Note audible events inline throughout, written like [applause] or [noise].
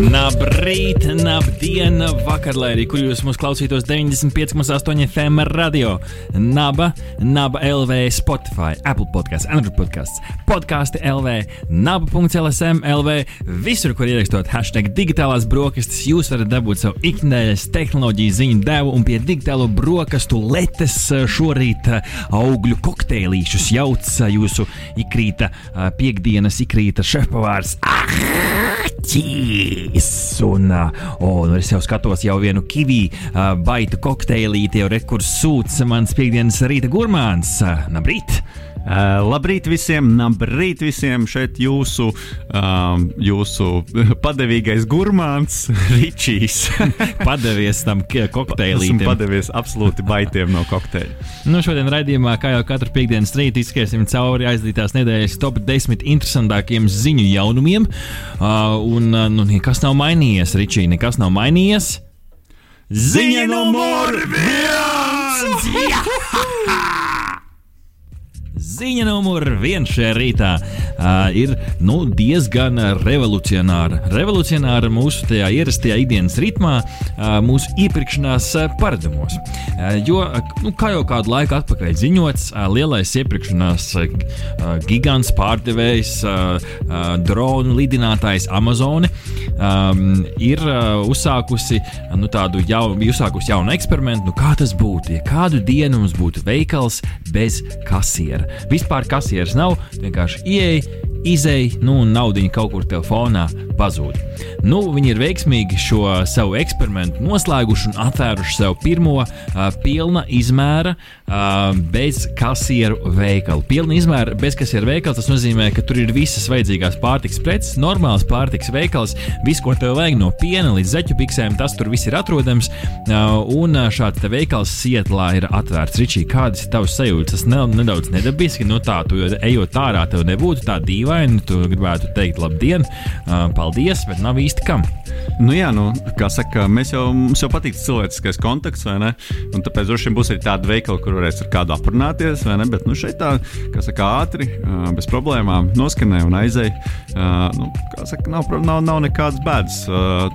Labrīt, labdien, vakar, lai arī kur jūs mūs klausītos 95,8 FM radio, Naba, Naba LV, Spotify, Apple podkāsts, Android podkāsts, podkāsti LV, Naba.CLSM LV, visur, kur ierakstot hashtag digitālās brokastis, jūs varat dabūt savu ikdienas tehnoloģiju ziņu devu un pie digitālo brokastu letes šorīt augļu kokteilīšus jauc jūsu ikrīta piekdienas ikrīta šefpavārs. Ah! Ķīs! Un, oh, nu es jau skatos jau vienu kivī uh, baitu kokteilīti, jau rekurs sūds mans piekdienas rīta gurmāns. Uh, Labrīt! Uh, labrīt visiem, labrīt visiem! Šeit jūsu, um, jūsu [laughs] padevīgais gurmāns, [laughs] Ričijs. [laughs] Padevies tam Esmu kokteilītam. padevies absolūti baitiem no kokteļa. Nu, šodien raidījumā, kā jau katru piekdienas rītu, izskriesim cauri aizdītās nedēļas top 10 interesantākiem ziņu jaunumiem. Uh, un uh, nu, nekas nav mainījies, Ričī, nekas nav mainījies. Ziņa numur viens! Ziņa numur viens šajā rītā uh, ir nu, diezgan revolucionāra. Revolucionāra mūsu tajā ierastajā ikdienas ritmā, uh, mūsu iepirkšanās uh, paradumos. Uh, jo, nu, kā jau kādu laiku atpakaļ ziņots, uh, lielais iepirkšanās uh, gigants pārdevējs, uh, uh, dronu lidinātājs Amazon um, ir uh, uzsākusi nu, tādu jaunu, uzsākusi jaunu eksperimentu. Nu, kā tas būtu, ja kādu dienu mums būtu veikals bez kasiera? Vispār kasieres nav, vienkārši ieeja, izēja, nu, un naudiņa kaut kur telefonā pazūd. Nu, viņi ir veiksmīgi šo savu eksperimentu noslēguši un atvēruši sev pirmo uh, pilna izmēra uh, bez kasieru veikalu. Pilna izmēra bez kasieru veikala tas nozīmē, ka tur ir visas vajadzīgās pārtikas preces, normāls pārtikas veikals, viss, ko tev vajag no piena līdz zeķu piksēm, tas tur viss ir atrodams. Uh, un šāds veikals Sietlā ir atvērts. Ričī, kādas ir tavas sajūtas? Tas ne, nedaudz nedabiski, no tā, tu ejot ārā, tev nebūtu tā dīvaini, tu gribētu teikt labdien, paldies, bet nav īsti kam. Nu, jā, nu, kā saka, mēs jau, mums jau patīk cilvēciskais kontakts, vai ne? Un tāpēc droši vien būs arī tāda veikala, kur varēs ar kādu aprunāties, vai ne? Bet nu, šeit tā, kā saka, ātri, bez problēmām noskanēja un aizēja. Nu, kā saka, nav, nav, nav nekādas bēdas.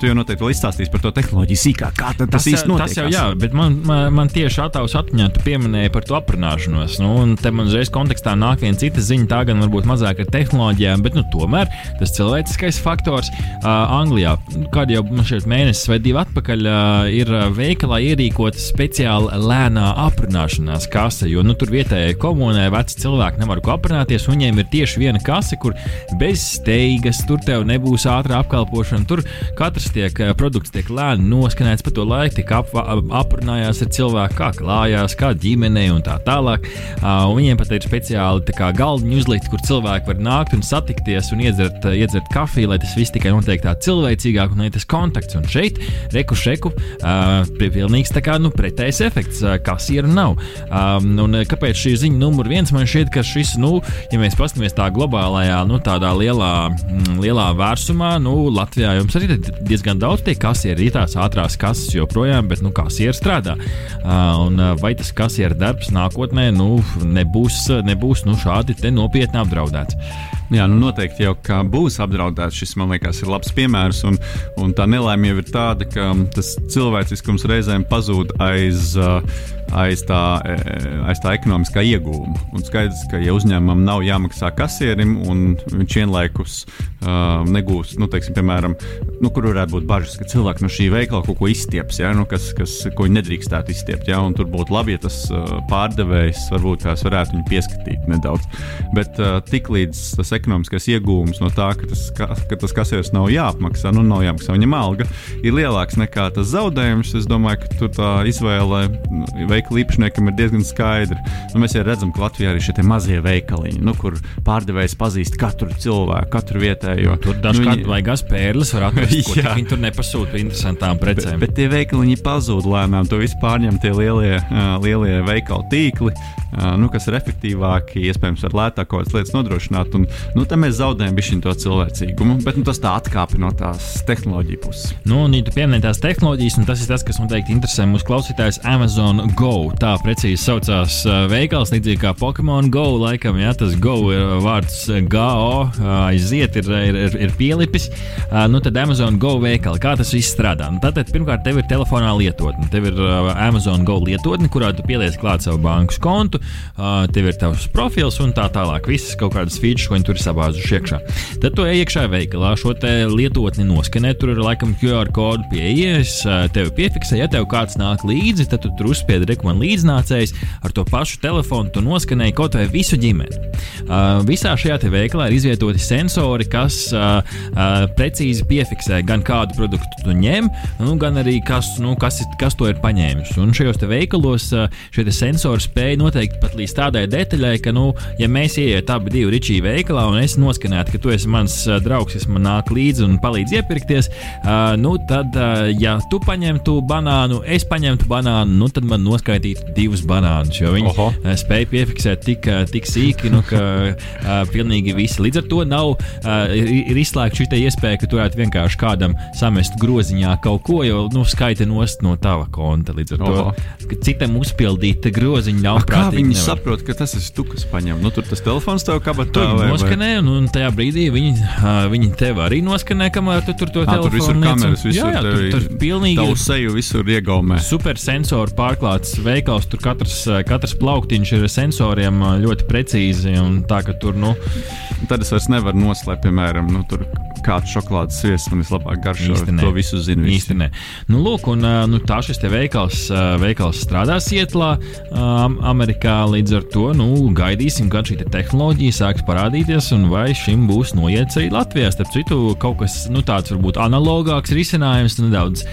Tu jau noteikti vēl izstāstīsi par to tehnoloģiju sīkāk, kā tas, tas īsti notiek. Tas jau jā, bet man, man, man tieši attēlus atmiņā tu pieminēji par to aprunāšanos. Nu, un te man uzreiz kontekstā nāk viena cita ziņa, tā gan varbūt mazāk ar tehnoloģijām, bet nu, tomēr tas cilvēciskais faktors uh, Anglijā, kad jau šeit mēnesis vai divi atpakaļ, uh, ir veikalā ierīkota speciāla lēnā aprunāšanās kase, jo nu, tur vietējai komunai veci cilvēki nevar ko aprunāties, un viņiem ir tieši viena kase, kur bez steigas, tur tev nebūs ātrā apkalpošana, tur katrs tiek, produkts tiek lēni noskanēts pa to laiku, tik ap, ap, aprunājās ar cilvēku, kā klājās, kā ģimenei un tā tālāk. Uh, viņiem pat ir speciāli galdiņi uzlikti, kur cilvēki var nākt un satikties un iedzert, uh, iedzert kafiju, lai tas viss tikai notiek tā cilvēcīgāk un lai tas kontakts. Un šeit, reku šeku, uh, pilnīgs tā kā nu, pretējs efekts, uh, kasieru nav. Um, un kāpēc šī ziņa numur viens man šķiet, ka šis, nu, ja mēs paskatāmies tā globālajā, nu, tādā lielā, mm, lielā vērsumā, nu, Latvijā jums arī ir diezgan daudz tie kasieri, ir tās ātrās kases joprojām, bet, nu, kasieri strādā. Uh, un uh, vai tas kasieru darbs nākotnē, nu, nebūs, nebūs nu, šādi nopietni apdraudēts? Jā, nu noteikti jau kā būs apdraudēts. Šis, man liekas, ir labs piemērs. Un, un tā nelaime jau ir tāda, ka tas cilvēciskums reizēm pazūd aiz, uh, aiz, tā, eh, aiz tā ekonomiskā iegūma. Un skaidrs, ka ja uzņēmumam nav jāmaksā kasierim, un viņš vienlaikus uh, negūs, nu, teiksim, piemēram, nu, kur varētu būt bažas, ka cilvēki no šī veikala kaut ko izstieps, ja, nu, kas, kas, ko viņi nedrīkstētu izstiept. Ja, tur būtu labi, ja tas uh, pārdevējs varbūt tās varētu viņu pieskatīt nedaudz. Bet uh, tiklīdz tas ekonomiskais iegūms no tā, ka tas, ka, ka tas kasieris nav jāapmaksā, nu, nav jāmaksā viņam alga, ir lielāks nekā tas zaudējums. Es domāju, ka tur tā izvēle nu, veikala īpašniekam ir diezgan skaidra. Nu, mēs jau redzam, ka Latvijā ir šie mazie veikaliņi, nu, kur pārdevējs pazīst katru cilvēku, katru vietējo. Tur dažkārt nu, vajag spēles, var atrast, ko [laughs] viņi tur nepasūta interesantām precēm. Bet, bet tie veikaliņi pazūd lēnām, to visu pārņem tie lielie, uh, lielie veikalu tīkli, uh, nu, kas ir efektīvāki, iespējams, var lētāk kaut kādas lietas nodrošināt. Un, nu, tam mēs zaudējam bišķiņu to cilvēcīgumu, bet nu, tas tā atkāpi no tās tehnoloģiju puses. Nu, un, ja tu pieminēji tās tehnoloģijas, un tas ir tas, kas noteikti interesē mūsu klausītājus, Amazon Go. Tā precīzi saucās uh, veikals, līdzīgi kā Pokemon Go. Laikam, ja tas Go ir vārds GO, aiziet, ir, ir, ir, ir pielipis. Uh, nu, tad Amazon Go veikali, kā tas viss strādā? Nu, tātad, pirmkārt, tev ir telefonā lietotne. Tev ir uh, Amazon Go lietotne, kurā tu pieliec klāt savu bankas kontu, uh, tev ir tavs profils un tā tālāk. Visas kaut kādas features, ko viņi tur ir sabāzuši iekšā. Tad tu ej iekšā veikalā, šo lietotni noskanē, tur ir laikam QR kodu pieejas, uh, tev piefiksē, ja tev kāds nāk līdzi, tad tu tur uzspiedi rekomendāciju līdznācējs ar to pašu telefonu, tu noskanēji kaut vai visu ģimeni. Uh, visā šajā veikalā ir izvietoti sensori, kas uh, uh, precīzi piefiksē gan kādu produktu tu ņem, nu, gan arī kas, nu, kas, kas to ir paņēmis. Un šajos veikalos uh, šie sensori spēja noteikt pat līdz tādai detaļai, ka, nu, ja mēs ieiet abi divi ričī veikalā un es noskanētu, ka tu esi mans uh, draugs, kas man nāk līdzi un palīdz iepirkties, uh, nu, tad, uh, ja tu paņemtu banānu, es paņemtu banānu, nu, tad man noskaitītu divus banānus, jo viņi Oho. uh, spēja piefiksēt tik, uh, tik sīki, nu, ka uh, pilnīgi visi. Līdz ar to nav ir, izslēgta šī iespēja, ka tu varētu vienkārši kādam samest groziņā kaut ko, jo nu, skaita nost no tava konta. Līdz ar Oho. to citam uzpildīt groziņu ļaunprātīgi. Kā viņi nevar. saprot, ka tas ir tu, kas paņem? Nu, tur tas telefons tev kabatā vai, noskanē, un, un tajā brīdī viņi, viņi tev arī noskanē, kamēr tu tur to telefonu tur visur kameras, visur jā, jā, tur, tur pilnīgi Tavu seju visur iegaumē. super sensoru pārklāts veikals. Tur katrs, uh, katrs plauktiņš ir sensoriem uh, ļoti precīzi. Tā tur, nu, Tad es vairs nevaru noslēpt, piemēram, nu, tur kādu šokolādes sviestu man vislabāk garšo. Nē. To visu zinu. īsti ne. Nu, lūk, un, nu, tā šis veikals, veikals strādā Sietlā, Amerikā. Līdz ar to nu, gaidīsim, kad šī te tehnoloģija sāks parādīties, un vai šim būs noiets arī Latvijā. Starp citu, kaut kas nu, tāds varbūt analogāks risinājums, nedaudz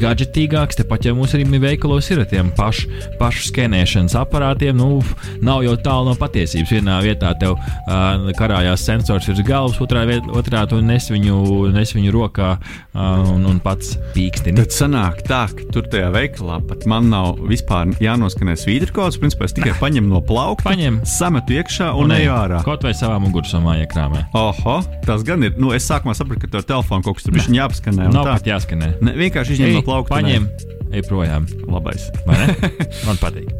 gadgetīgāks. Tepat jau mums arī veikalos ir ar tiem pašu, pašu skenēšanas aparātiem. Nu, nav jau tālu no patiesības. Vienā vietā tev uh, karājās sensors virs galvas, otrā, viet, otrā tu nes viņu, nes viņu rokā un, un pats pīkstini. Tad sanāk tā, ka tur tajā veikalā pat man nav vispār jānoskanē svītrkods. Principā es tikai paņemu no plaukta, Paņem. sametu iekšā un, un eju ārā. Kaut vai savā mugursomā iekrāmē. Oho, tas gan ir. Nu, es sākumā sapratu, ka tur telefona kaut kas tur bija jāapskanē. Nav tā. pat jāskanē. Ne, vienkārši izņem no plaukta. paņem, ej projām. Labais. [laughs] Man patīk.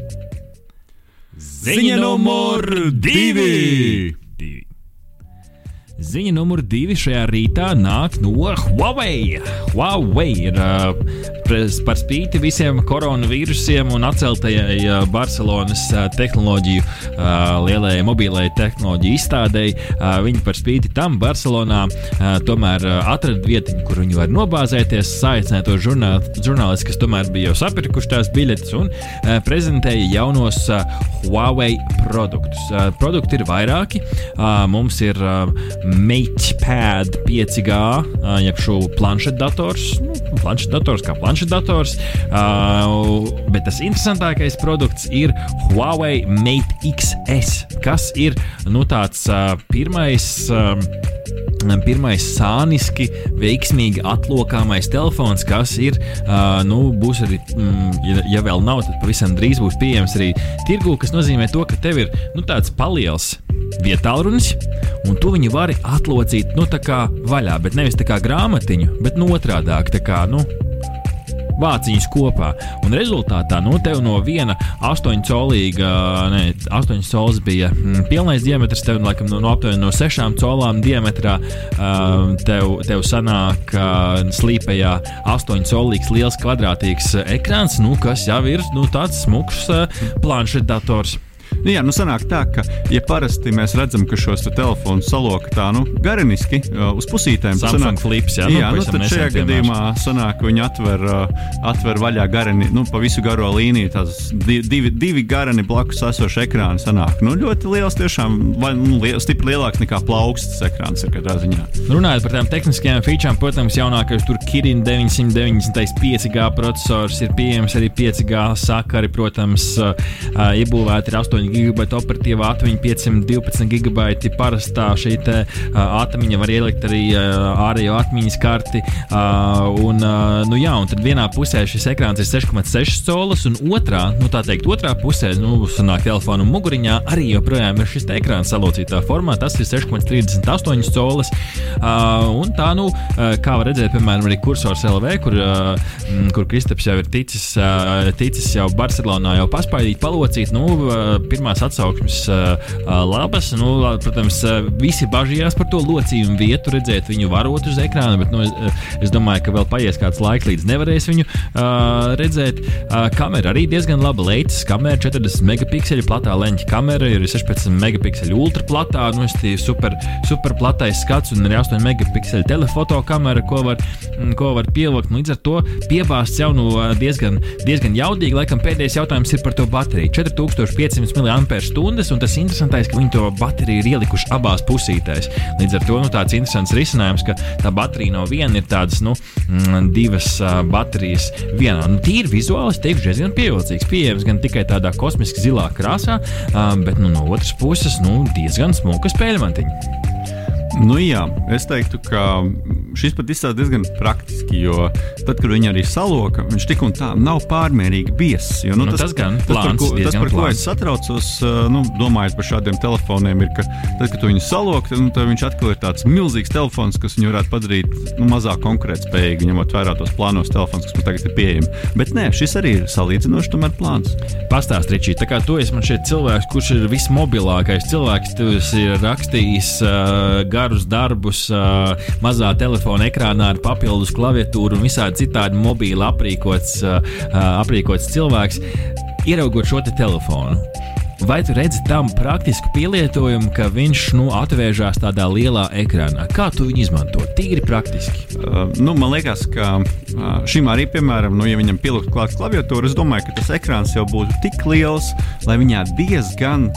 Ziņa numur divi. Ziņa numur divi šajā rītā nāk no Huawei. Huawei ir uh, par spīti visiem koronavīrusiem un atceltajai uh, Barcelonas uh, tehnoloģiju, uh, lielajai mobilajai tehnoloģiju izstādēji. Uh, viņi par spīti tam Barcelonā uh, tomēr uh, atrada vietu, kur viņi var nobāzēties, saicināja to žurnāl, žurnālisti, kas tomēr bija jau sapirkuši tās biļetes un uh, prezentēja jaunos uh, Huawei produktus. Uh, produkti ir vairāki. Uh, mums ir uh, MatePad 5G, uh, jeb šo planšetdators. Nu, planšetdators kā planšetdators. Bet tas interesantākais produkts ir Huawei Mate XS, kas ir nu, tāds pirmais. Pirmais sāniski veiksmīgi atlokāmais telefons, kas ir, uh, nu, būs arī, mm, ja, ja vēl nav, tad pavisam drīz būs pieejams arī tirgū, kas nozīmē to, ka tev ir nu, tāds paliels vietālrunis, un tu viņu vari atlocīt, nu, vaļā, bet nevis tā kā grāmatiņu, bet nu, otrādāk, kā, nu, vāciņus kopā. Un rezultātā no tev no viena 8 colīga, ne, 8 cols bija mm, pilnais diametrs, tev laikam no, no aptuveni no 6 colām diametrā uh, tev, tev sanāk uh, slīpējā 8 colīgs liels kvadrātīgs ekrāns, nu, kas jau ir nu, tāds smuks uh, planšetdators. Nu, jā, nu sanāk tā, ka, ja parasti mēs redzam, ka šos te telefonus saloka tā, nu, gariniski uh, uz pusītēm, Samsung sanāk, flips, jā, jā nu, nu, pavisam tad šajā gadījumā sanāk, viņi atver, uh, atver vaļā garini, nu, pa visu garo līniju, tās di- divi, divi garani blakus esoši ekrāni sanāk. Nu, ļoti liels, tiešām, vai, nu, liels, stipri lielāks nekā plaukstas ekrāns ir katrā ziņā. Runājot par tām tehniskajām featurām, protams, jaunākais tur Kirin 990 5G processors ir pieejams arī 5G sakari, protams, uh, iebūvēti ir 8 GB operatīvā atmiņa, 512 GB parastā šī te, atmiņa var ielikt arī ārējo atmiņas karti. Un, nu, jā, un tad vienā pusē šis ekrāns ir 6,6 colas, un otrā, nu tā teikt, otrā pusē, nu, sanāk telefona muguriņā, arī joprojām ir šis ekrāns salocītā formā. Tas ir 6,38 colas. Uh, un tā, nu, kā var redzēt, piemēram, arī kursors LV, kur, kur Kristaps jau ir ticis, ticis jau Barcelonā, jau paspaidīt, palocīt. Nu, pirmās atsauksmes uh, uh, labas. Nu, protams, uh, visi bažījās par to locījumu vietu, redzēt viņu varot uz ekrāna, bet nu, es, es domāju, ka vēl paies kāds laiks, līdz nevarēs viņu uh, redzēt. Uh, kamera arī diezgan laba. Leitas kamera, 40 megapikseli platā leņķa kamera, ir 16 megapikseli ultraplatā, nu, es tie super, super platais skats un arī 8 megapikseli telefoto kamera, ko var, mm, ko var pievilkt. Līdz ar to piebāzts jau nu, diezgan, diezgan jaudīgi. Laikam pēdējais jautājums ir par to bateriju. 4500 mAh, un tas interesantais, ka viņi to bateriju ir ielikuši abās pusītēs. Līdz ar to nu, tāds interesants risinājums, ka tā baterija no viena ir tādas nu, mm, divas uh, baterijas vienā. Nu, tīri vizuāli, es teikšu, diezgan pievilcīgs. Pieejams gan tikai tādā kosmiski zilā krāsā, uh, bet nu, no otras puses nu, diezgan smuka spēļmantiņa. Nu, jā, es teiktu, ka šis pat izskatās diezgan praktiski, jo tad, kad viņi arī saloka, viņš tik un tā nav pārmērīgi biezs. Jo, Nu, tas gan tas, par plāns, ko, tas, par ko plāns. es satraucos, uh, nu, domājot par šādiem telefoniem, ir, ka tad, kad tu viņu salok, tad, nu, tad viņš atkal ir tāds milzīgs telefons, kas viņu varētu padarīt nu, mazāk konkurētspējīgu, ņemot vērā tos plānos telefonus, kas mums tagad ir pieejami. Bet nē, šis arī ir salīdzinoši tomēr plāns. Pastāst, Ričī, tā kā tu esi man šeit cilvēks, kurš ir vismobilākais cilvēks, tu esi rakstījis uh, garus darbus uh, mazā telefona ekrānā ar papildus klaviatūru un visādi citādi mobīli aprīkots, uh, aprīkots cilvēks. Ieraugot šo te telefonu, vai tu redzi tam praktisku pielietojumu, ka viņš nu, atvēršas tādā lielā ekrānā? Kā tu viņu izmanto? Tīri praktiski. Uh, nu, man liekas, ka uh, šim arī, piemēram, nu, ja viņam pielikt klāt klaviatūru, es domāju, ka tas ekrāns jau būtu tik liels, lai viņā diezgan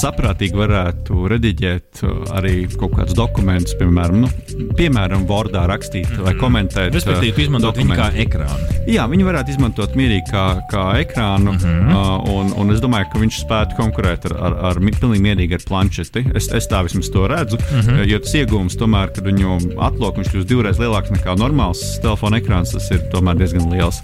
saprātīgi varētu rediģēt arī kaut kādus dokumentus, piemēram, nu, piemēram Wordā rakstīt mm -hmm. vai komentēt. Respektīvi, izmantot viņu kā ekrānu. Jā, viņi varētu izmantot mierīgi kā, kā ekrānu, mm -hmm. un, un es domāju, ka viņš spētu konkurēt ar, ar, ar mi- pilnīgi mierīgi ar planšeti. Es, es tā vismaz to redzu, mm -hmm. jo tas iegūms tomēr, kad viņu atlok viņš kļūst divreiz lielāks nekā normāls telefona ekrāns, tas ir tomēr diezgan liels.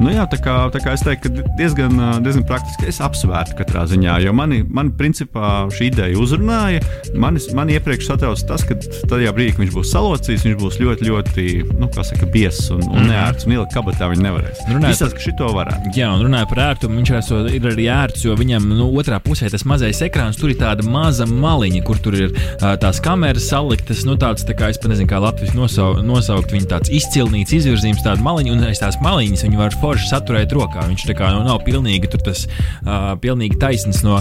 Nu, jā, tā kā, tā kā es teiktu, ka diezgan, diezgan praktiski es apsvērtu katrā ziņā, jo mani, mani principā šī ideja uzrunāja. Mani, mani iepriekš satrauc tas, ka tajā brīdī, kad viņš būs salocīts, viņš būs ļoti, ļoti, nu, biezs un, un neērts, un ielikt kabatā viņi nevarēs. Runājot ka šito varētu. Jā, un runājot par ērtumu, viņš esot, ir arī ērts, jo viņam nu, otrā pusē tas mazais ekrāns, tur ir tāda maza maliņa, kur tur ir ā, tās kameras saliktas. Nu, tāds, tā kā es pat nezinu, kā Latvijas nosau, nosaukt, viņa tāds izcilnīts izvirzījums, tāda maliņa, un aiz tās maliņas viņi var forši saturēt rokā. Viņš tā kā nu, nav pilnīgi, tur tas, uh, pilnīgi taisns no,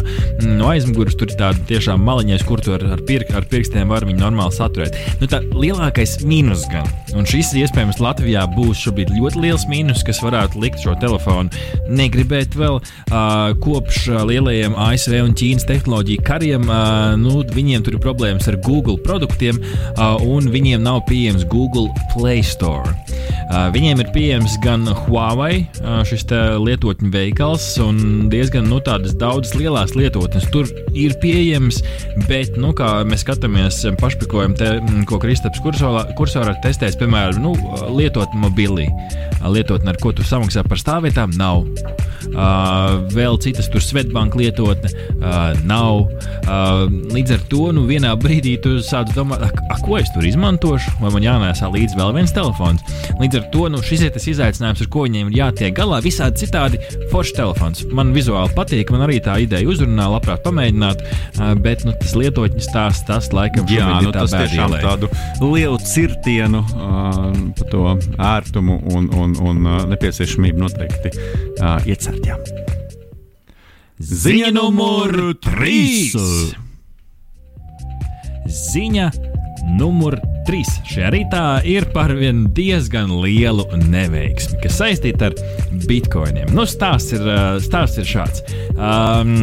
no aizmugures, tur ir tāda tiešām maliņais, kur tu ar, ar, pirk, ar pirkstiem var viņu normāli saturēt. Nu, tā lielākais mīnus gan, un šis iespējams Latvijā būs šobrīd ļoti liels mīnus, kas varētu likt šo telefonu negribēt vēl uh, kopš lielajiem ASV un Ķīnas tehnoloģiju kariem. Uh, nu, viņiem tur ir problēmas ar Google produktiem, uh, un viņiem nav pieejams Google Play Store. Uh, viņiem ir pieejams gan Huawei, uh, šis lietotņu veikals, un diezgan nu, tādas daudzas lielās lietotnes tur ir pieejams, bet, nu, kā mēs skatāmies pašpikojumu, te, mm, ko Kristaps kursorā, testēs, piemēram, nu, lietotni mobili, lietotni, ar ko tu samaksā par stāvvietām, nav. Uh, vēl citas tur Svetbanka lietotne uh, nav. Uh, līdz ar to nu, vienā brīdī tu sāc domāt, a, a, ko es tur izmantošu, vai man jānēsā līdzi vēl viens telefons. Līdz ar to nu, šis ir tas izaicinājums, ar ko viņiem ir jātiek galā. Visādi citādi foršs telefons. Man vizuāli patīk, man arī tā ideja uzrunā, labprāt pamēģināt, uh, bet nu, tas lietotņu stāsts, tas laikam Jā, nu, tā tas tiešām bēdīlē. tādu lielu cirtienu uh, par to ērtumu un, un, un uh, nepieciešamību noteikti uh, iecert. Jā. Ziņa numur 3. Ziņa numur 3. Šajā rītā ir par vienu diezgan lielu neveiksmi, kas saistīta ar bitkoiniem. Nu, stāsts, ir, stāsts ir šāds. Um,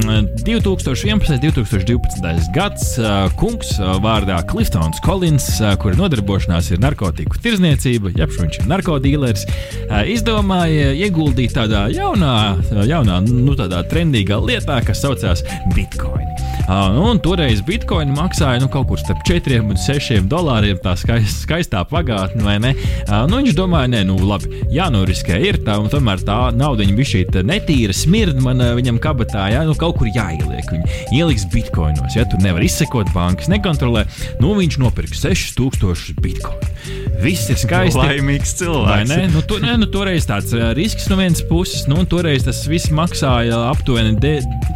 2011. un 2012. gads uh, kungs vārdā Cliftons Collins, uh, kura nodarbošanās ir narkotiku tirzniecība, jeb viņš ir narkotīlers, uh, izdomāja ieguldīt tādā jaunā, jaunā nu, tādā trendīgā lietā, kas saucās bitkoini. Uh, nu, un toreiz bitkoini maksāja nu, kaut kur starp 4 un 6 dolāriem. Tā skaist, skaistā pagātne, vai ne? Uh, nu, viņš domāja, nē, nu labi, jānoriskē ir tā, un tomēr tā nauda bija šī netīra, smirda man uh, viņam kabatā, jā, nu kaut kur jāieliek. Viņi ieliks bitkoinos, ja tur nevar izsekot bankas, nekontrolē. Nu, viņš nopirka 6000 bitkoinu. Viss ir skaisti. Laimīgs cilvēks. Ne? Nu, to, ne, nu, toreiz tāds uh, risks no vienas puses, nu, un toreiz tas viss maksāja aptuveni de,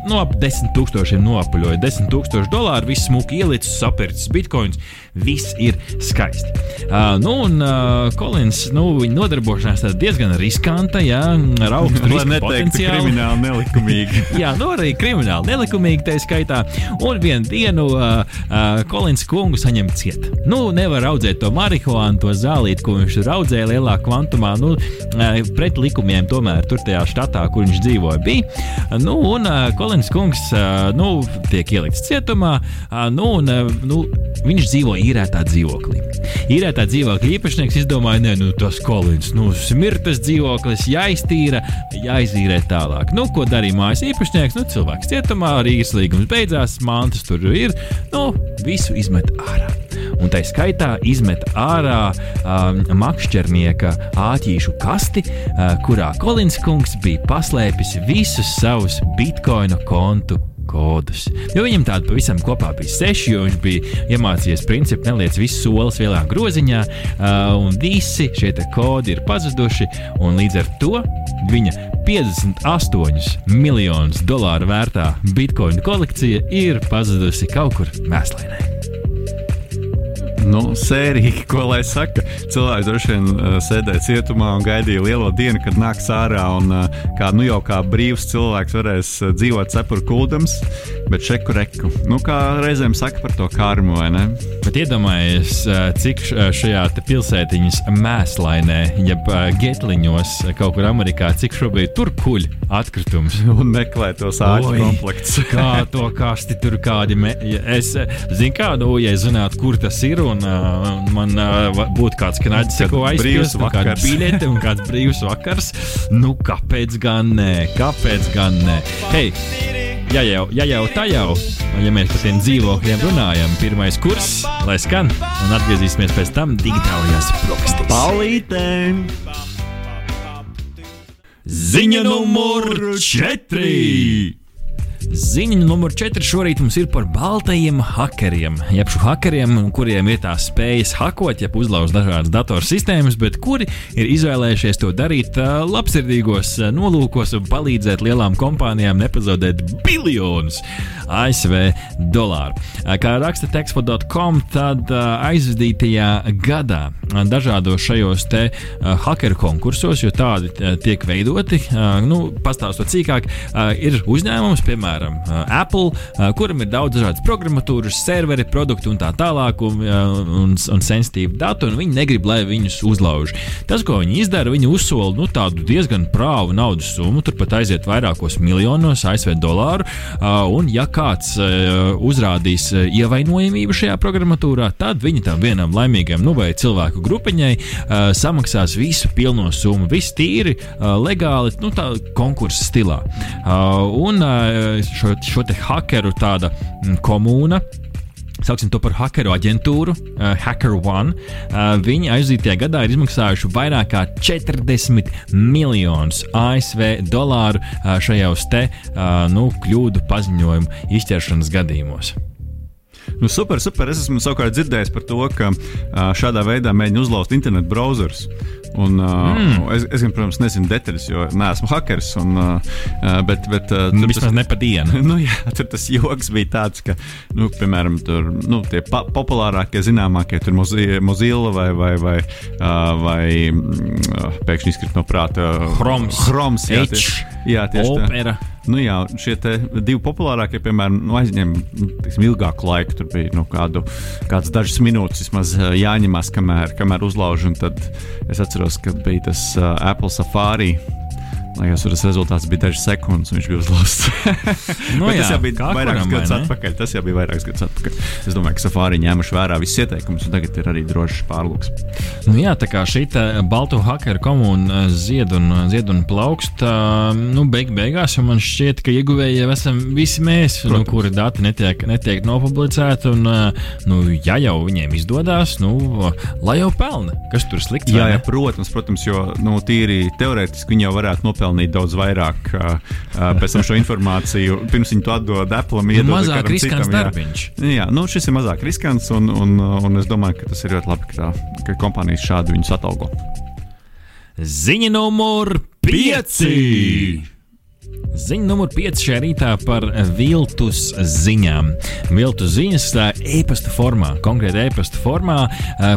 nu, ap 10 tūkstošiem noapaļoja. 10 tūkstoši dolāru, viss smuki ielicis, sapircis bitkoins, viss ir skaisti. Uh, nu, un uh, Kolins, nu, viņa nodarbošanās diezgan riskanta, jā, ar augstu [laughs] risku potenciālu. Krimināli nelikumīgi. [laughs] jā, nu arī krimināli nelikumīgi tā skaitā. Un vienu dienu uh, uh, Kolins kungu saņem ciet. Nu, nevar audzēt to marihuānu, to zālīti, ko viņš tur audzēja lielā kvantumā. Nu, uh, pret likumiem tomēr tur tajā štatā, kur viņš dzīvoja, bija. Nu, un uh, Kolins kungs uh, nu, tiek ielikts cietumā, uh, nu, un uh, nu, viņš dzīvo īrētā dzīvoklī. Īrētā dzīvokļa īpašnieks izdomāja, ka nu, tas kolins, nu, smirtas dzīvoklis jāiztīra, jāizīrē tālāk. Nu, ko darīja mājas īpašnieks? Nu, cilvēks cietumā, Rīgas līgums beidzās, mantas tur ir, nu, visu izmet ārā. Un tā skaitā izmet ārā um, makšķernieka āķīšu kasti, uh, kurā Kolins kungs bija paslēpis visus savus bitkoinu kontu kodus. Jo viņam tāda pavisam kopā bija seši, jo viņš bija iemācījies principu neliec visus solis vienā groziņā, un visi šie kodi ir pazuduši, līdz ar to viņa 58 miljonus dolāru vērtā bitkoinu kolekcija ir pazudusi kaut kur mēslēnē. Nu, sērija, [laughs] ko lai saka, cilvēks droši vien uh, sēdēja cietumā un gaidīja lielo dienu, kad nāks ārā. Un, uh, kā, nu, jau kā brīvs cilvēks varēs uh, dzīvot cepuru kūdams, bet šeku reku. Nu, kā reizēm saka par to karmu, vai ne? Bet iedomājieties, uh, cik šajā pilsētiņas mēslainē, jeb getliņos kaut kur Amerikā, cik šobrīd tur kuļ atkritums. [laughs] Un meklē tos āķu komplektus. kā to kasti tur kādi. Me... Es zinu, kā, nu, ja zinātu, kur tas ir un uh, man uh, būtu kāds knaģis, ko aizbrīvs, un kāda biļete un kāds brīvs vakars. Nu, kāpēc gan nē? Kāpēc gan nē? Hei! Ja jau, ja jau tā jau, ja mēs par tiem dzīvokļiem runājam, pirmais kurs, lai skan, un atgriezīsimies pēc tam digitālajās brokastīs. Palītēm! Ziņa numur 4! Ziņa numur 4 šorīt mums ir par baltajiem hackeriem. Jeb šo hackeriem, kuriem ir tās spējas hakot, jeb uzlauzt dažādas datorsistēmas, bet kuri ir izvēlējušies to darīt labsirdīgos nolūkos un palīdzēt lielām kompānijām nepazaudēt biljonus ASV dolāru. Kā raksta textfo.com, tad aizvadītajā gadā dažādos šajos te hackeru konkursos, jo tādi tiek veidoti, nu, pastāstot cīkāk, ir uzņēmums, piemēram, piemēram, Apple, kuram ir daudz dažādas programmatūras, serveri, produkti un tā tālāk, un, un, un sensitīvi dati, un viņi negrib, lai viņus uzlauž. Tas, ko viņi izdara, viņi uzsola nu, tādu diezgan prāvu naudas summu, turpat aiziet vairākos miljonos ASV dolāru, un ja kāds uzrādīs ievainojamību šajā programmatūrā, tad viņi tam vienam laimīgam, nu vai cilvēku grupiņai samaksās visu pilno summu, viss tīri, legāli, nu tā konkursa stilā. Un šo, šo te hakeru tāda mm, komūna. Sauksim to par hackeru aģentūru, uh, Hacker One. Uh, viņi aizdītajā gadā ir izmaksājuši vairāk kā 40 miljonus ASV dolāru uh, šajos te uh, nu, kļūdu paziņojumu izķeršanas gadījumos. Nu, super, super. Es esmu savukārt dzirdējis par to, ka šādā veidā mēģina uzlauzt internetu browserus. Un, uh, mm. es, es, gan, protams, nezinu detaļas, jo neesmu hackers. Un, uh, bet, bet, uh, nu, vismaz tas, ne pa dienu. [laughs] nu, jā, tur tas joks bija tāds, ka, nu, piemēram, tur, nu, tie pa populārākie, zināmākie, tur Mozilla vai, vai, vai, uh, vai uh, pēkšņi izkrīt no prāta Chroms. Chroms jā, tieši, Jā, tieši tā. opera. Nu, jā, šie divi populārākie, piemēram, nu, aizņem tiksim, ilgāku laiku. Tur bija nu, kādu, kādas dažas minūtes vismaz jāņemās, kamēr, kamēr uzlauž. un Tad es atceros, ka bija tas uh, Apple Safari. Liekas, tas rezultāts bija dažas sekundes, un viņš bija uzlausts. [laughs] Nu tas jā, jau bija vairākus gadus atpakaļ. Tas jau bija vairākus gadus atpakaļ. Es domāju, ka Safari ņēmuši vērā visus ieteikumus, un tagad ir arī drošs pārlūks. Nu, jā, tā kā šī balto hakeru komūna zied un, zied un plaukst, nu, beig beigās man šķiet, ka ieguvēji jau esam visi mēs, nu, kuri dati netiek, netiek nopublicēti. Un, nu, ja jau viņiem izdodas, nu, lai jau pelna. Kas tur slikts? Jā, jā, protams, protams, jo nu, tīri teorētiski viņi jau varētu nopelnīt daudz vairāk pēc tam šo informāciju. Pirms viņi to atdod Apple, Nu, iedod mazāk riskants citam, jā. darbiņš. Jā, nu, šis ir mazāk riskants, un, un, un es domāju, ka tas ir ļoti labi, ka, tā, ka kompānijas šādi viņus atalgo. Ziņa numur 5! Ziņa numur 5 šajā rītā par viltus ziņām. Viltus ziņas e-pasta formā, konkrēti e-pasta formā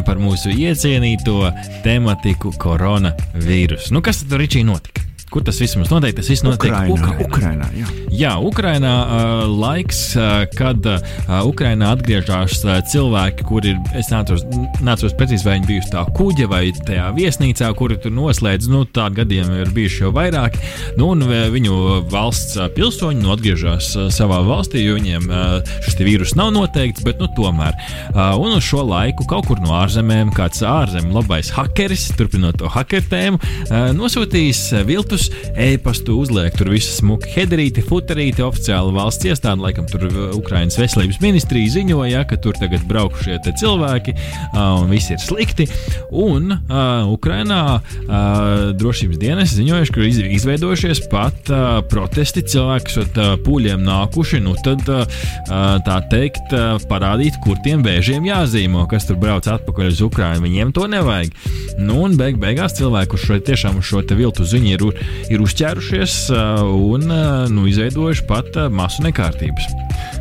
par mūsu iecienīto tematiku koronavīrusu. Nu, kas tad tur Ričī notika? Kur tas viss mums notiek? Tas viss notiek Ukrainā, Ukrainā, jā. Jā, Ukrainā uh, laiks, uh, kad uh, Ukrainā atgriežas uh, cilvēki, kuri ir, es neatceros, neatceros precīzi, vai viņi bijuši tā kuģa vai tajā viesnīcā, kuri tur noslēdz. Nu, tādu gadiem ir bijuši jau vairāk. Nu, un uh, viņu valsts uh, pilsoņi nu, atgriežas uh, savā valstī, jo viņiem uh, šis vīrus nav noteikts, bet nu, tomēr. Uh, un uz šo laiku kaut kur no ārzemēm kāds ārzemju labais hakeris, turpinot to hakeru tēmu, uh, nosūtījis uh, viltus e-pastu, uzliek tur visu smuki hederīti, futerīti, oficiāli valsts iestāde, laikam tur uh, Ukrainas veselības ministrija ziņoja, ka tur tagad brauc šie te cilvēki uh, un viss ir slikti. Un uh, Ukrainā uh, drošības dienas ziņojuši, ka ir iz, izveidojušies pat uh, protesti cilvēki, kas ar uh, pūļiem nākuši, nu tad uh, uh, tā teikt, uh, parādīt, kur tiem vēžiem jāzīmo, kas tur brauc atpakaļ uz Ukrajinu. Viņiem to nevajag. Nu, un beig beigās cilvēki uz šo tiešām uz šo viltu ziņu ir, ir uzķērušies uh, un uh, nu, izveidojuši pat uh, masu nekārtības.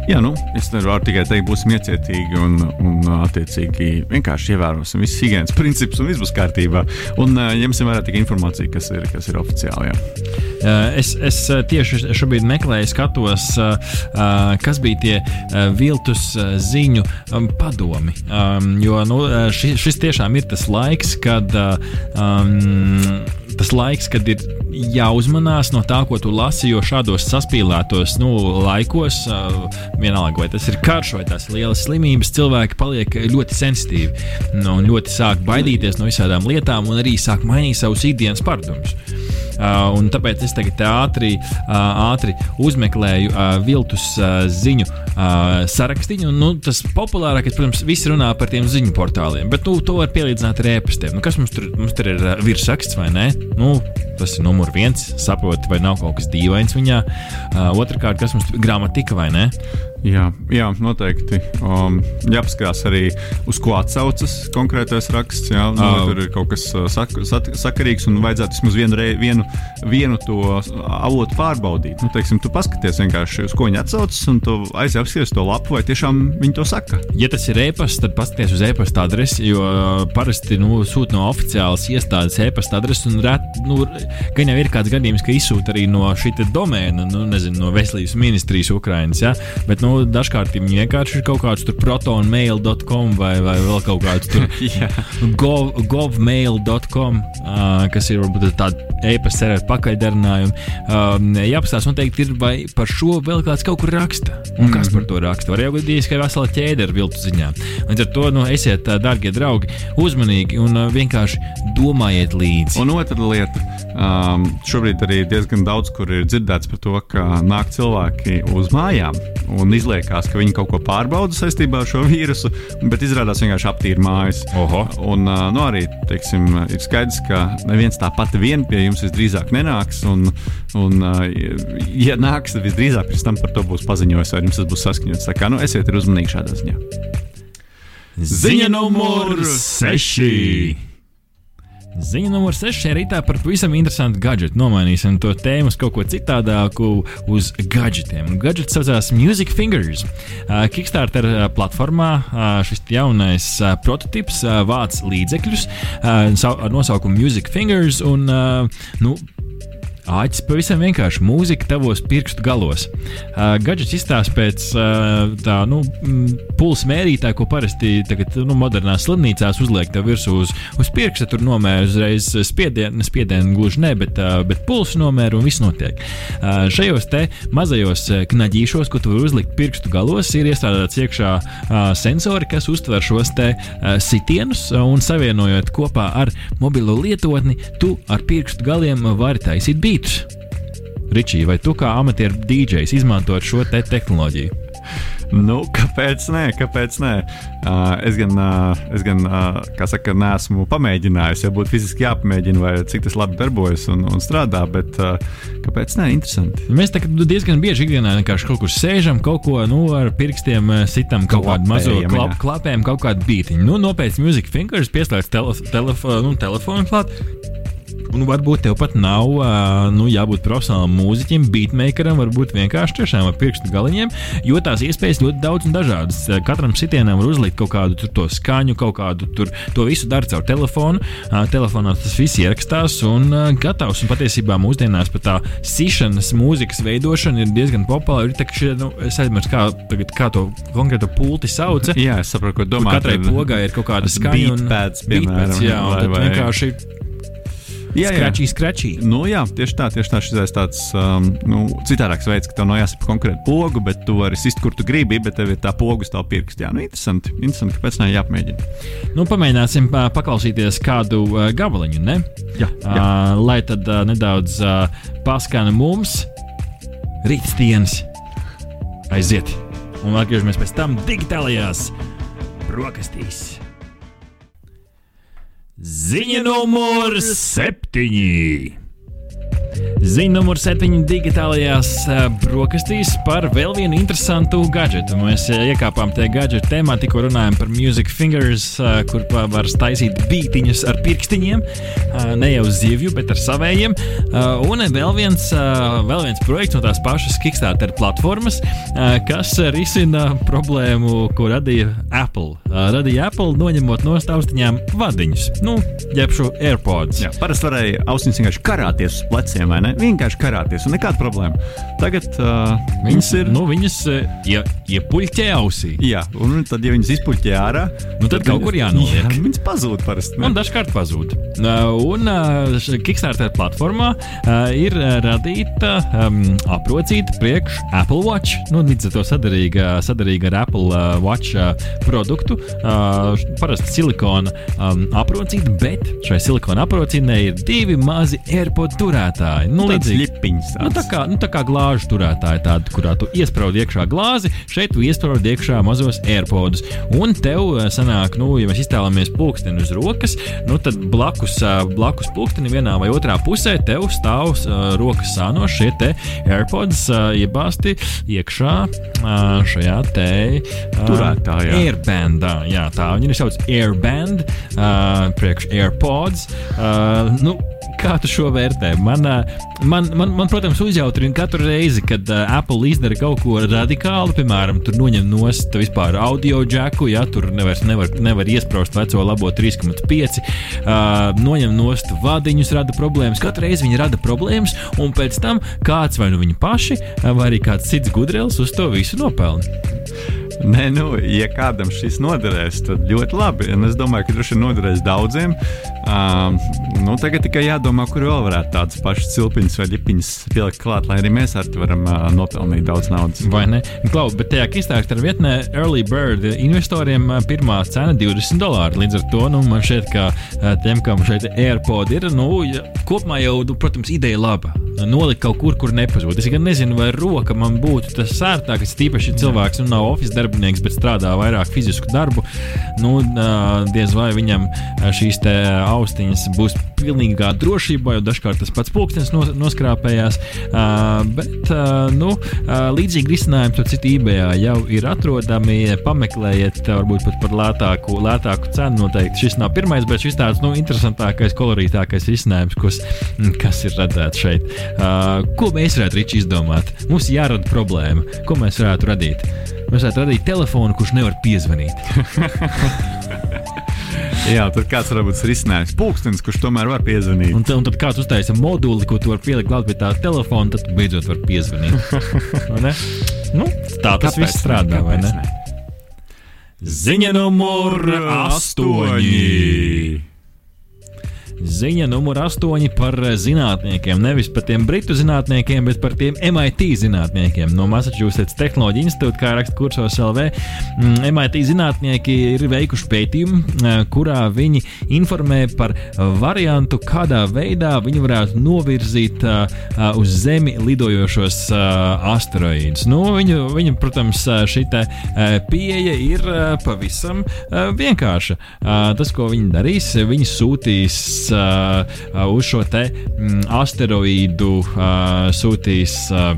Jā, nu, es nevaru tikai teikt, būsim iecietīgi un, un attiecīgi vienkārši ievērosim visus higiēnas [laughs] principus un viss būs kārtībā. Un ņemsim vērā tikai informāciju, kas ir, kas ir oficiāli. Jā. Es, es tieši šobrīd meklēju, skatos, kas bija tie viltus ziņu um, padomi. Um, jo nu, šis, šis tiešām ir tas laiks, kad. Um, Tas laiks, kad ir jāuzmanās no tā, ko tu lasi, jo šādos saspīlētos nu, laikos, uh, vienalga vai tas ir karš vai tās lielas slimības, cilvēki paliek ļoti sensitīvi nu, un ļoti sāk baidīties no visādām lietām un arī sāk mainīt savus ikdienas paradumus. Uh, tāpēc es tagad ātri, uh, ātri uzmeklēju uh, viltus uh, ziņu uh, sarakstīnu. Un, nu, tas populārākais, protams, visi runā par tiem ziņu portāliem, bet nu, to var pielīdzināt ar e-pastiem. Nu, kas mums tur, mums tur ir uh, virsraksts vai ne? Nu, tas ir numur viens, saproti, vai nav kaut kas dīvains viņā. Uh, Otrakārt, kas mums ir gramatika vai ne? Jā, jā, noteikti. Um, jāpaskatās arī, uz ko atsaucas konkrētais raksts. Jā, nu, Ah. tur ir kaut kas uh, sak, sak, sakarīgs un vajadzētu vismaz vienu, rei, vienu, vienu to avotu pārbaudīt. Nu, teiksim, tu paskaties vienkārši, uz ko viņi atsaucas, un tu aizies apskaties to lapu, vai tiešām viņi to saka. Ja tas ir e-pasts, tad paskatieties uz e-pasta adresi, jo uh, parasti nu, sūta no oficiālas iestādes e-pasta adreses. un ret, Nu, gan jau ir kāds gadījums, ka izsūta arī no šī domēna, nu, nezinu, no veselības ministrijas Ukrainas. Ja? Bet nu, dažkārt viņi vienkārši ir kaut kāds protonmail.com vai, vai vēl kaut kāds tur [laughs] Jā. gov, govmail.com, uh, kas ir varbūt tāda e-pasta servera pakaļdarinājuma. Um, jāpastāsta noteikti ir, vai par šo vēl kāds kaut kur raksta. Un kas par to raksta? Var jau gadīties, ka ir vesela ķēde ar viltu ziņām. Līdz ar to nu, esiet, darbie draugi, uzmanīgi un uh, vienkārši domājiet līdzi. Un otra lieta, um, šobrīd arī diezgan daudz kur ir dzirdēts par to, ka nāk cilvēki uz mājām un izliekās, ka viņi kaut ko pārbauda saistībā ar šo vīrusu, bet izrādās vienkārši aptīra mājas. Oho. Un nu, arī teiksim, ir skaidrs, ka neviens tāpat vien pie jums visdrīzāk nenāks. Un, un, ja nāks, tad visdrīzāk pēc tam par to būs paziņojis, vai jums tas būs saskaņots. Tā kā nu, esiet uzmanīgi šādā ziņā. Ziņa numur 6. Ziņa numur 6. rītā par pavisam interesantu gadgetu. Nomainīsim to tēmu uz kaut ko citādāku, uz gadgetiem. Gadgets saucās Music Fingers. Uh, Kickstarter uh, platformā uh, šis jaunais prototyps vāc līdzekļus ar nosaukumu Music Fingers. Un, nu, Āķis pavisam vienkārši mūzika tavos pirkstu galos. Uh, gadgets izstāsta pēc uh, tā, nu, pulsa mērītāja, ko parasti tagad, nu, modernās slimnīcās uzliek tev virsū uz, uz pirksta. Tur nomēra uzreiz spiedienu, spiedienu gluži ne, bet, uh, bet pulsu nomēra un viss notiek. Uh, šajos te mazajos knaģīšos, ko tu vari uzlikt pirkstu galos, ir iestrādāts iekšā uh, sensori, kas uztver šos te uh, sitienus un savienojot kopā ar mobilo lietotni, tu ar pirkstu galiem vari taisīt bīdu beats. Ričī, vai tu kā amatieru DJs izmantot šo te tehnoloģiju? Nu, kāpēc nē? Kāpēc nē? Uh, es gan, uh, es gan uh, kā saka, neesmu pamēģinājis, ja būtu fiziski jāpamēģina, vai cik tas labi darbojas un, un strādā. Bet uh, kāpēc nē? Interesanti. Mēs diezgan bieži ikdienā vienkārši kaut kur sēžam, kaut ko nu, ar pirkstiem sitam, kaut kādu mazu klap, klapēm, kaut kādu bītiņu. Nu, nopietni, Music Fingers pieslēdz telef telef nu, telefonu klāt Un varbūt tev pat nav nu, jābūt profesionālam mūziķim, beatmakeram, varbūt vienkārši tiešām ar pirkstu galiņiem, jo tās iespējas ļoti daudz un dažādas. Katram sitienam var uzlikt kaut kādu to skaņu, kaut kādu tur, to visu dara caur telefonu. Telefonā tas viss ierakstās un gatavs. Un patiesībā mūsdienās pat tā sišanas mūzikas veidošana ir diezgan populāra. Ir tā, šie, nu, es aizmirsu, kā, tagad, kā to konkrēto pulti sauc. Jā, es saprotu, ko domā. Katrai pogai ir kaut kāda skaņa. Un, pēc, piemēram, jā, un vai, vai. vienkārši Jā, skračī, skračī. Nu, jā, tieši tā, tieši tā. Šis tāds um, nu, citādāks veids, ka tev nav jāsaka konkrēti pogu, bet tu vari sist, kur tu gribi, bet tev ir tā pogu stāv pirkstā. Nu, interesanti, interesanti, kāpēc ne jāpamēģina. Nu, pamēģināsim paklausīties kādu uh, gabaliņu, ne? Jā, jā. Uh, lai tad uh, nedaudz uh, paskana mums rītdienas aiziet. Un atgriežamies pēc tam digitālajās brokastīs. Ziņa numur septiņi. Ziņa numur 7 digitālajās uh, brokastīs par vēl vienu interesantu gadgetu. Mēs uh, iekāpām tajā gadgetu tēmā, tikko runājām par Music Fingers, uh, kur var taisīt beigtiņus ar pirkstiņiem, ne jau zivju, bet ar savējiem. Un vēl viens, vēl viens projekts no tās pašas Kickstarter platformas, kas risina problēmu, ko radīja Apple. Radīja Apple noņemot no staustiņām vadiņus, nu, jeb šo AirPods. Jā, parasti varēja austiņas vienkārši karāties uz pleciem, vai ne? Vienkārši karāties, un nekāda problēma. Tagad uh, viņas ir. Nu, viņas ja, iepuļķē ausī. Jā, un tad, ja viņas izpuļķē ārā, nu, tad, tad kaut kur jānoliek. Jā, viņas pazūd parasti. Ne? Un dažkārt pazūd. Uh, un uh, Kickstarter platformā uh, ir radīta um, aprocīta priekš Apple Watch. Nu, līdz ar to sadarīga, sadarīga ar Apple uh, Watch uh, produktu. Uh, parasti silikona um, aprocīta, bet šai silikona aprocītnē ir divi mazi AirPod turētāji. Nu, nu, līdzīgi. Nu, tā, kā, nu, tā kā glāžu turētāja, tāda, kurā tu iesprādi iekšā glāzi, šeit tu iesprādi iekšā mazos AirPods. Un tev eh, sanāk, nu, ja mēs iztēlamies pulksteni uz rokas, nu, tad blakus, eh, blakus pulksteni vienā vai otrā pusē tev stāv uh, rokas sānos šie te AirPods uh, iebāzti iekšā uh, šajā te uh, turētājā. Airbandā. Jā, tā viņi ir sauc Airband, uh, priekš AirPods. Uh, nu, kā tu šo vērtē? Man, man, man, man protams, uzjautrina katru reizi, kad Apple izdara kaut ko radikālu, piemēram, tur noņem nost vispār audio džeku, ja tur nevar, nevar, nevar iesprāst veco labo 3,5, uh, noņem nost vadiņus, rada problēmas. Katru reizi viņi rada problēmas, un pēc tam kāds vai nu viņi paši, vai arī kāds cits gudrēls uz to visu nopelna. Nē, nu, ja kādam šis noderēs, tad ļoti labi. Un es domāju, ka droši vien noderēs daudziem. Um, nu, tagad tikai jādomā, kur vēl varētu tādas pašas cilpiņas vai ģipiņas pielikt klāt, lai arī mēs ar to varam uh, nopelnīt daudz naudas. Vai ne? Klau, bet tajā Kickstarter vietnē Early Bird investoriem pirmā cena 20 dolāri. Līdz ar to nu, man šķiet, ka tiem, kam šeit AirPod ir, nu, kopumā jau, nu, protams, ideja laba. Nolikt kaut kur, kur nepazūd. Es gan nezinu, vai roka man būtu tas sērtākais, tīpaši cilvēks nu, nav oficiāls darbinieks, bet strādā vairāk fizisku darbu, nu, diez vai viņam šīs austiņas būs pilnīgā drošībā, jo dažkārt tas pats pulkstenis nos, noskrāpējās. Bet nu, līdzīgi risinājumi tur citu eBay jau ir atrodami. Pameklējiet, varbūt pat par lētāku, lētāku cenu. Noteikti šis nav pirmais, bet šis tāds nu, interesantākais, kolorītākais risinājums, kas, kas ir redzēts šeit. Ko mēs varētu Ričs izdomāt? Mums jārada problēma. Ko mēs varētu radīt? Mēs varētu radīt telefonu, kurš nevar piezvanīt. [laughs] Jā, tad kāds varbūt ir risinājums. Pūkstens, kurš tomēr var piezvanīt. Un, un tad kāds uztaisa moduli, ko tu vari pielikt klāt pie tā telefona, tad beidzot var piezvanīt. [laughs] Ne? nu, tā tas viss strādā, ne? vai ne? Kāpēc Ziņa numur astoņi. Ziņa numur astoņi par zinātniekiem. Nevis par tiem britu zinātniekiem, bet par tiem MIT zinātniekiem no Massachusetts Tehnoloģija institūta, kā raksta kursos LV. Mm, MIT zinātnieki ir veikuši pētījumu, eh, kurā viņi informē par variantu, kādā veidā viņi varētu novirzīt eh, eh, uz Zemi lidojošos eh, asteroīdus. Nu, viņu, viņu, protams, šī eh, pieeja ir eh, pavisam eh, vienkārša. Eh, Tas, ko viņi darīs, viņi sūtīs uh, uh, uz šo te mm, asteroīdu, uh, sūtīs uh,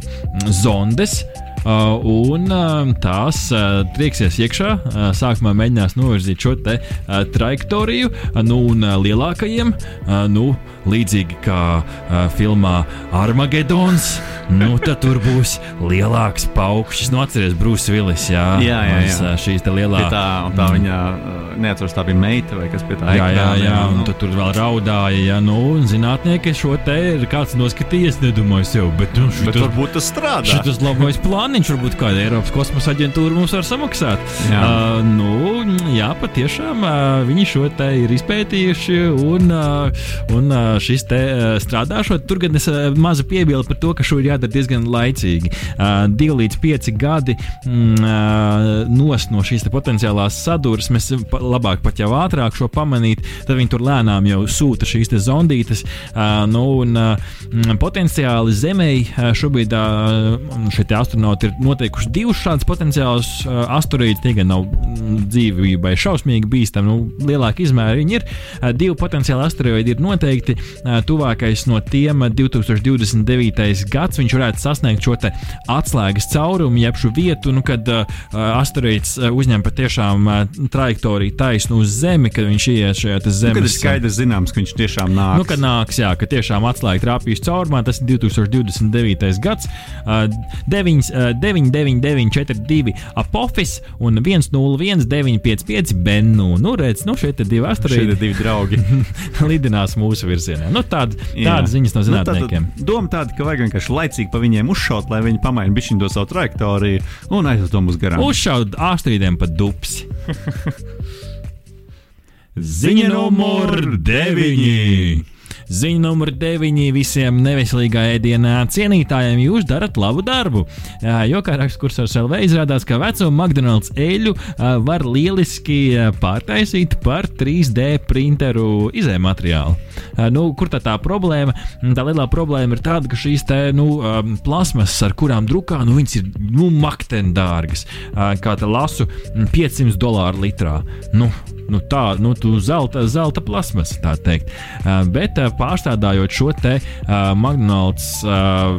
zondes. Uh, un uh, tās uh, trieksies iekšā. Uh, sākumā mēģinās novirzīt šo te uh, trajektoriju, uh, nu, un uh, lielākajiem, uh, nu, līdzīgi kā uh, filmā Armagedons, nu, tad tur būs lielāks paukšs. Nu, atcerieties, Brūss Vilis, jā, Jā, jā, jā. uh, šīs te lielā. Pie tā, tā viņa uh, neatceros, tā bija meita vai kas pie tā Jā, jā, jā, un nu. tu tur vēl raudāja. Jā, nu, un zinātnieki šo te ir kāds noskatījies, nedomāju, sev, bet nu, Bet šitas, varbūt tas strādā. šitas labais plāniņš, varbūt kāda Eiropas kosmosa aģentūra mums var samaksāt. Jā. Uh, nu, jā, patiešām uh, viņi šo te ir izpētījuši, un, uh, un uh, šis te uh, strādāšot, tur gan es uh, maza piebildu par to, ka šo ir jādara diezgan laicīgi. Uh, divi līdz pieci gadi mm, uh, nost no šīs te potenciālās sadursmes, labāk pat jau ātrāk šo pamanīt, tad viņi tur lēnām jau sūta šīs te zondītes. Uh, nu, un, uh, potenciāli Zemē uh, šobrīd uh, šie astronauti ir noteikuši divus šādus potenciālus uh, asteroīdus. Tie gan nav mm, dzīvībai šausmīgi bīstami, nu, lielāka izmēra viņi ir. Uh, divi potenciāli asteroīdi ir noteikti. Uh, tuvākais no tiem uh, 2029. gads viņš varētu sasniegt šo atslēgas caurumu, jeb šo vietu, nu, kad uh, asteroīds uh, uzņem patiešām uh, trajektoriju taisnu uz Zemi, kad viņš ieiet šajā te Nu, zemes. kad ir skaidrs, zināms, ka viņš tiešām nāk. Nu, kad nāks, jā, ka tiešām atslēga trāpīs caurumā, tas ir 2029. gads, uh, 9, uh, 99942 apofis un 101955 bennu. Nu, redz, nu, šeit ir divi Šeit asteroīdi ir divi draugi. [laughs] lidinās mūsu virzienā. Nu, tāda, Jā. tāda ziņas no Nu, zinātniekiem. tātad doma tāda, ka vajag vienkārši laicīgi pa viņiem uzšaut, lai viņi pamaina bišķiņu to savu trajektoriju un aiziet to mums garām. Uzšaut astrīdiem pa dupsi. [laughs] Ziņa numur 9. Ziņa numur 9 visiem neveselīgā ēdienā cienītājiem jūs darat labu darbu. Jo, kā raksta kursors LV, izrādās, ka veco McDonald's eļļu ā, var lieliski pārtaisīt par 3D printeru izējumateriālu. Ā, Nu, kur tā tā problēma? Tā lielā problēma ir tāda, ka šīs te, nu, ā, plasmasas, ar kurām drukā, nu, viņas ir nu, makteni dārgas. Kā te lasu, mm, 500 dolāru litrā. Nu, nu, tā, nu, zelta, zelta plasmas, tā teikt. Bet pārstrādājot šo te uh, McDonald's uh,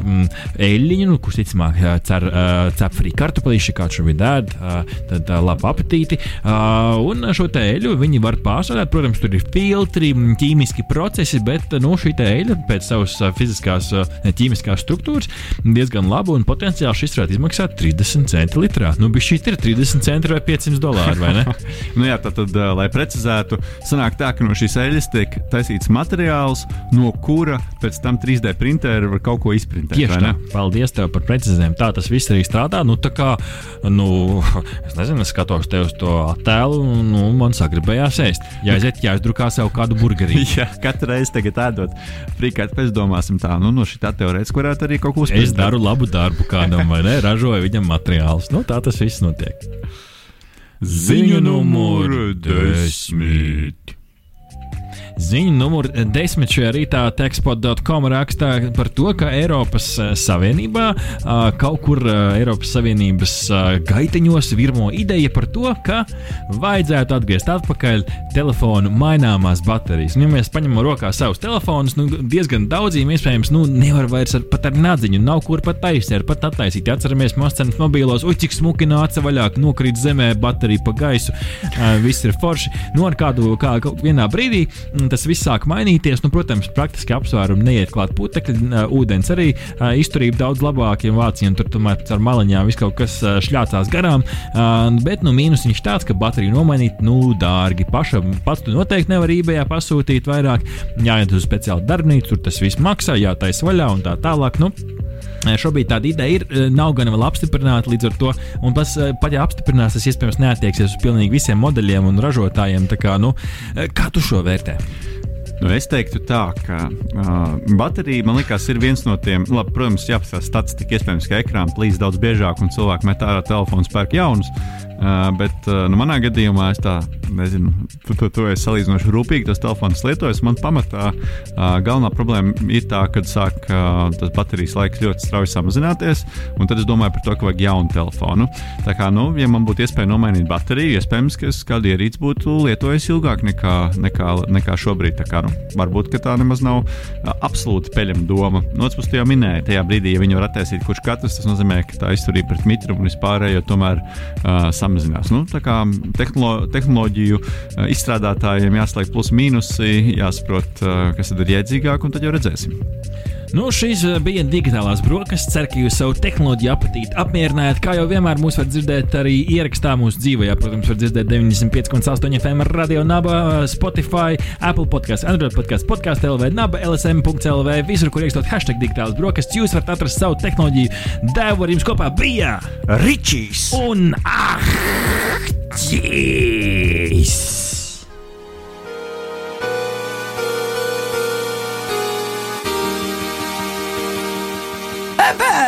eļļiņu, nu, kurš ticamāk uh, cer, uh, cep frī kartupelīši, kā šobrīd ēd, uh, tad uh, labu apetīti. Uh, un šo te eļļu viņi var pārstrādāt, protams, tur ir filtri, ķīmiski procesi, bet nu, šī te eļļa pēc savas uh, fiziskās, uh, ķīmiskās struktūras diezgan laba un potenciāli šis varētu izmaksāt 30 centi litrā. Nu, bet šī ir 30 centi vai 500 dolāri, vai ne? [laughs] Nu, jā, tad, tad, lai precizētu, sanāk tā, ka no šīs eļļas tiek taisīts materiāls, no kura pēc tam 3D printeri var kaut ko izprintēt. Tieši tā. Paldies tev par precizējumu. Tā tas viss arī strādā. Nu, tā kā, nu, es nezinu, es skatos te uz to attēlu, un nu, man sagribējās ēst. Ja aiziet, jāizdrukā sev kādu burgerī. [laughs] Jā, katru reizi tagad ēdot frīkāt, pēc domāsim tā, nu, no šī tā teorētiski varētu arī kaut ko Es uzspēlēt. daru labu darbu kādam, vai ne? Ražoju viņam materiālus. Nu, tā tas viss notiek. Ziņu numur desmit. Ziņa numur 10 šajā rītā tekstpod.com rakstā par to, ka Eiropas eh, Savienībā eh, kaut kur eh, Eiropas Savienības gaiteņos virmo ideja par to, ka vajadzētu atgriezt atpakaļ telefonu maināmās baterijas. Un, ja mēs paņemam rokā savus telefonus, nu, diezgan daudziem iespējams nu, nevar vairs ar, pat ar nadziņu, nav kur pat taisīt, pat attaisīt. Atceramies, Mustang mobilos, ui, cik smuki nāca vaļā, nokrīt zemē, baterija pa gaisu, viss ir forši. Nu, ar kādu, kā, kaut vienā brīdī mm, un tas viss sāk mainīties. Nu, protams, praktiski apsvērumi neiet klāt putekļi, ūdens arī izturība daudz labāk, ja vācijiem tur tomēr ar maliņām viss kaut kas šļācās garām. Bet nu, mīnus viņš tāds, ka bateriju nomainīt, nu, dārgi. Pašam pats tu noteikti nevar eBay pasūtīt vairāk. Jāiet uz speciālu darbnīcu, tur tas viss maksā, jātaisa vaļā un tā tālāk. Nu, Šobrīd tāda ideja ir, nav gan vēl apstiprināta līdz ar to, un pats, pat ja apstiprinās, tas iespējams neatieksies uz pilnīgi visiem modeļiem un ražotājiem. Kā, nu, kā tu šo vērtē? Nu, es teiktu, tā, ka uh, baterija man liekas, ir viens no tiem, labi, protams, jāapskatās statistika, iespējams, ka ekrāna plīst daudz biežāk un cilvēki met ārā telefonu spēku jaunus. Uh, bet uh, nu, manā gadījumā es tā nezinu, tu to, to esi salīdzinoši rūpīgi, tas telefons lietojas. Man pamatā uh, galvenā problēma ir tā, ka sāk uh, tas baterijas laiks ļoti strauji samazināties, un tad es domāju par to, ka vajag jaunu telefonu. Tā kā, nu, ja man būtu iespēja nomainīt bateriju, iespējams, ka es kādu ierīci būtu lietojis ilgāk nekā, nekā, nekā šobrīd. Tā kā, nu, varbūt tā nemaz nav uh, absolūti peļama doma. No otras puses, jau minēja, tajā brīdī, ja viņi var attaisīt kurš katrs, tas nozīmē, ka tā izturība pret mitrumu un vispārējo tomēr uh, samazinās. Nu, tehnolo tehnoloģiju uh, izstrādātājiem jāslēg plus mīnusi, jāsaprot, uh, kas ir jēdzīgāk, un tad jau redzēsim. Nu, šīs bija digitālās brokastis. Ceru, ka jūs savu tehnoloģiju apetīti apmierinājāt. Kā jau vienmēr mūs var dzirdēt arī ierakstā mūsu dzīvē. Protams, var dzirdēt 95,8 FM radio, naba, Spotify, Apple podkāstu, Android podkāstu, podkāstu LV, naba, LSM.CLV. Visur, kur ierakstot hashtag digitālas brokastis, jūs varat atrast savu tehnoloģiju. Devu ar jums kopā bija Ričijs un Ahtis!